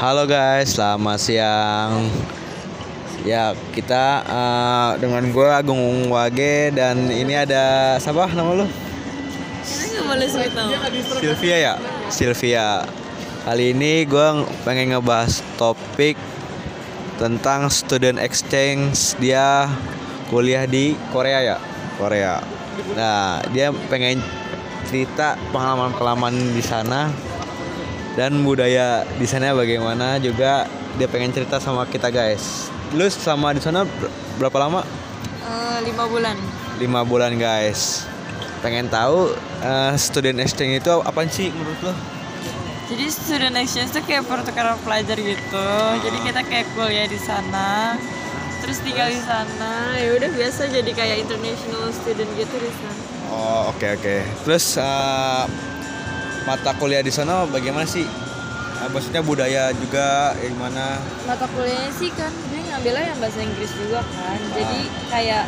Halo guys, selamat siang. Ya kita eh, dengan gue Agung Wage dan ini ada siapa nama lu? Boleh sebut nama. Sylvia ya? Sylvia. Kali ini gue pengen ngebahas topik tentang student exchange dia kuliah di Korea ya, Korea. Nah dia pengen cerita pengalaman-pengalaman di sana dan budaya di sana bagaimana juga dia pengen cerita sama kita guys. Lu selama di sana ber- berapa lama? Eh, lima bulan. lima bulan guys. Pengen tahu eh, student exchange itu apa sih menurut lo? Jadi student exchange tuh kayak pertukaran pelajar gitu. Jadi kita kayak kuliah di sana, terus tinggal di sana. Ya udah biasa jadi kayak international student gitu di sana. Oh oke oke. Terus eh, mata kuliah di sana bagaimana sih? Eh, maksudnya budaya juga ya gimana? Mata kuliahnya sih kan dia ngambilnya yang bahasa Inggris juga kan. Jadi kayak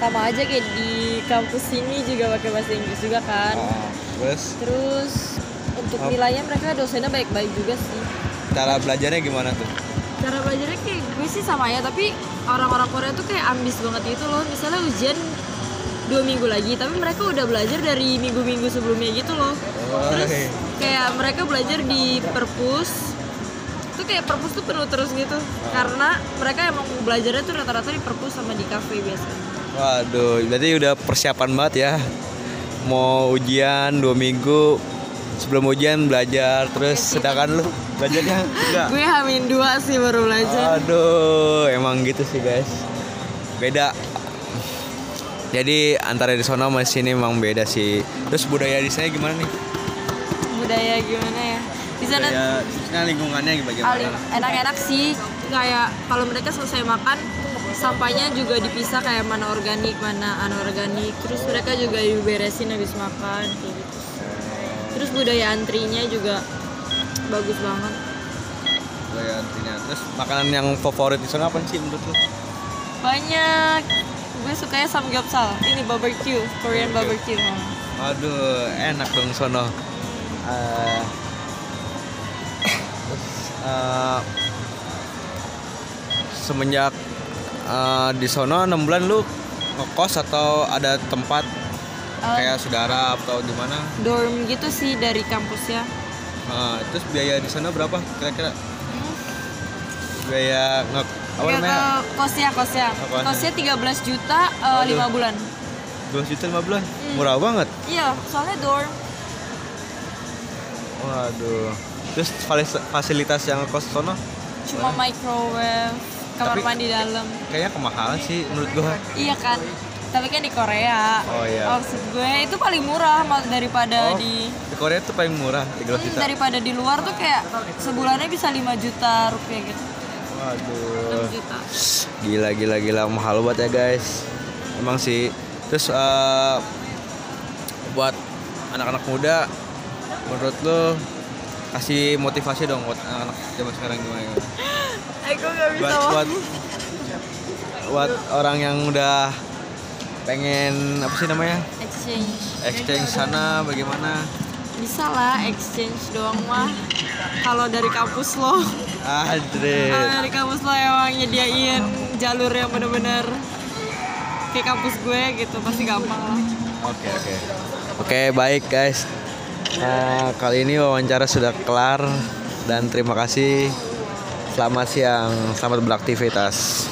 sama aja kayak di kampus sini juga pakai bahasa Inggris juga kan. Oh, terus Terus untuk nilainya mereka dosennya baik-baik juga sih. cara belajarnya gimana tuh? cara belajarnya kayak gue sih sama ya tapi orang-orang Korea tuh kayak ambis banget gitu loh misalnya ujian dua minggu lagi tapi mereka udah belajar dari minggu-minggu sebelumnya gitu loh terus Woi. kayak mereka belajar di perpus tuh kayak perpus tuh penuh terus gitu karena mereka emang belajarnya tuh rata-rata di perpus sama di kafe biasanya Waduh, berarti udah persiapan banget ya. Mau ujian dua minggu sebelum ujian belajar terus sedangkan lu belajarnya enggak gue hamin dua sih baru belajar Aduh, emang gitu sih guys. Beda. Jadi antara di sana sama sini emang beda sih. Terus budaya di sana gimana nih? budaya gimana ya di sana Budaya di sana lingkungannya bagaimana? enak-enak sih kayak kalau mereka selesai makan sampahnya juga dipisah kayak mana organik mana anorganik terus mereka juga diberesin habis makan kayak gitu terus budaya antrinya juga bagus banget Budaya antrinya. Terus makanan yang favorit di sana apa sih menurut lu? banyak gue sukanya samgyeopsal ini barbecue Korean barbecue Aduh, enak dong sono. Eh, semenjak eh, di sono 6 bulan lu ngekos atau ada tempat Eh, kayak saudara atau gimana? dorm gitu sih dari kampusnya Nah, terus biaya di sana berapa kira-kira? Biaya nge namanya? ke kosnya kosnya Apaan? kosnya 13 juta Waduh. 5 bulan 2 juta 5 bulan. Murah banget. iya soalnya dorm Waduh. Terus fasilitas yang kos sono cuma microwave kamar Tapi- mandi dalam kayaknya kemahalan sih menurut gua. iya kan tapi kan di Korea Oh, iya. maksud gue itu paling murah daripada Oh, di Di Korea tuh paling murah 13 Hmm, juta. daripada di luar tuh kayak sebulannya bisa 5 juta rupiah gitu Waduh. 6 juta Gila gila gila mahal banget ya guys. Emang sih. Terus eh, buat anak-anak muda menurut lo kasih motivasi dong buat anak-anak zaman sekarang gimana? aku gak bisa Buat, buat buat orang yang udah pengen apa sih namanya exchange exchange sana bagaimana? bisa lah exchange doang mah kalau dari kampus lo Adre. kalau dari kampus lo emang nyediain jalur yang bener-bener kayak kampus gue gitu pasti gampang lah Oke oke. Oke baik guys. Nah, kali ini wawancara sudah kelar dan terima kasih. Selamat siang, selamat beraktivitas.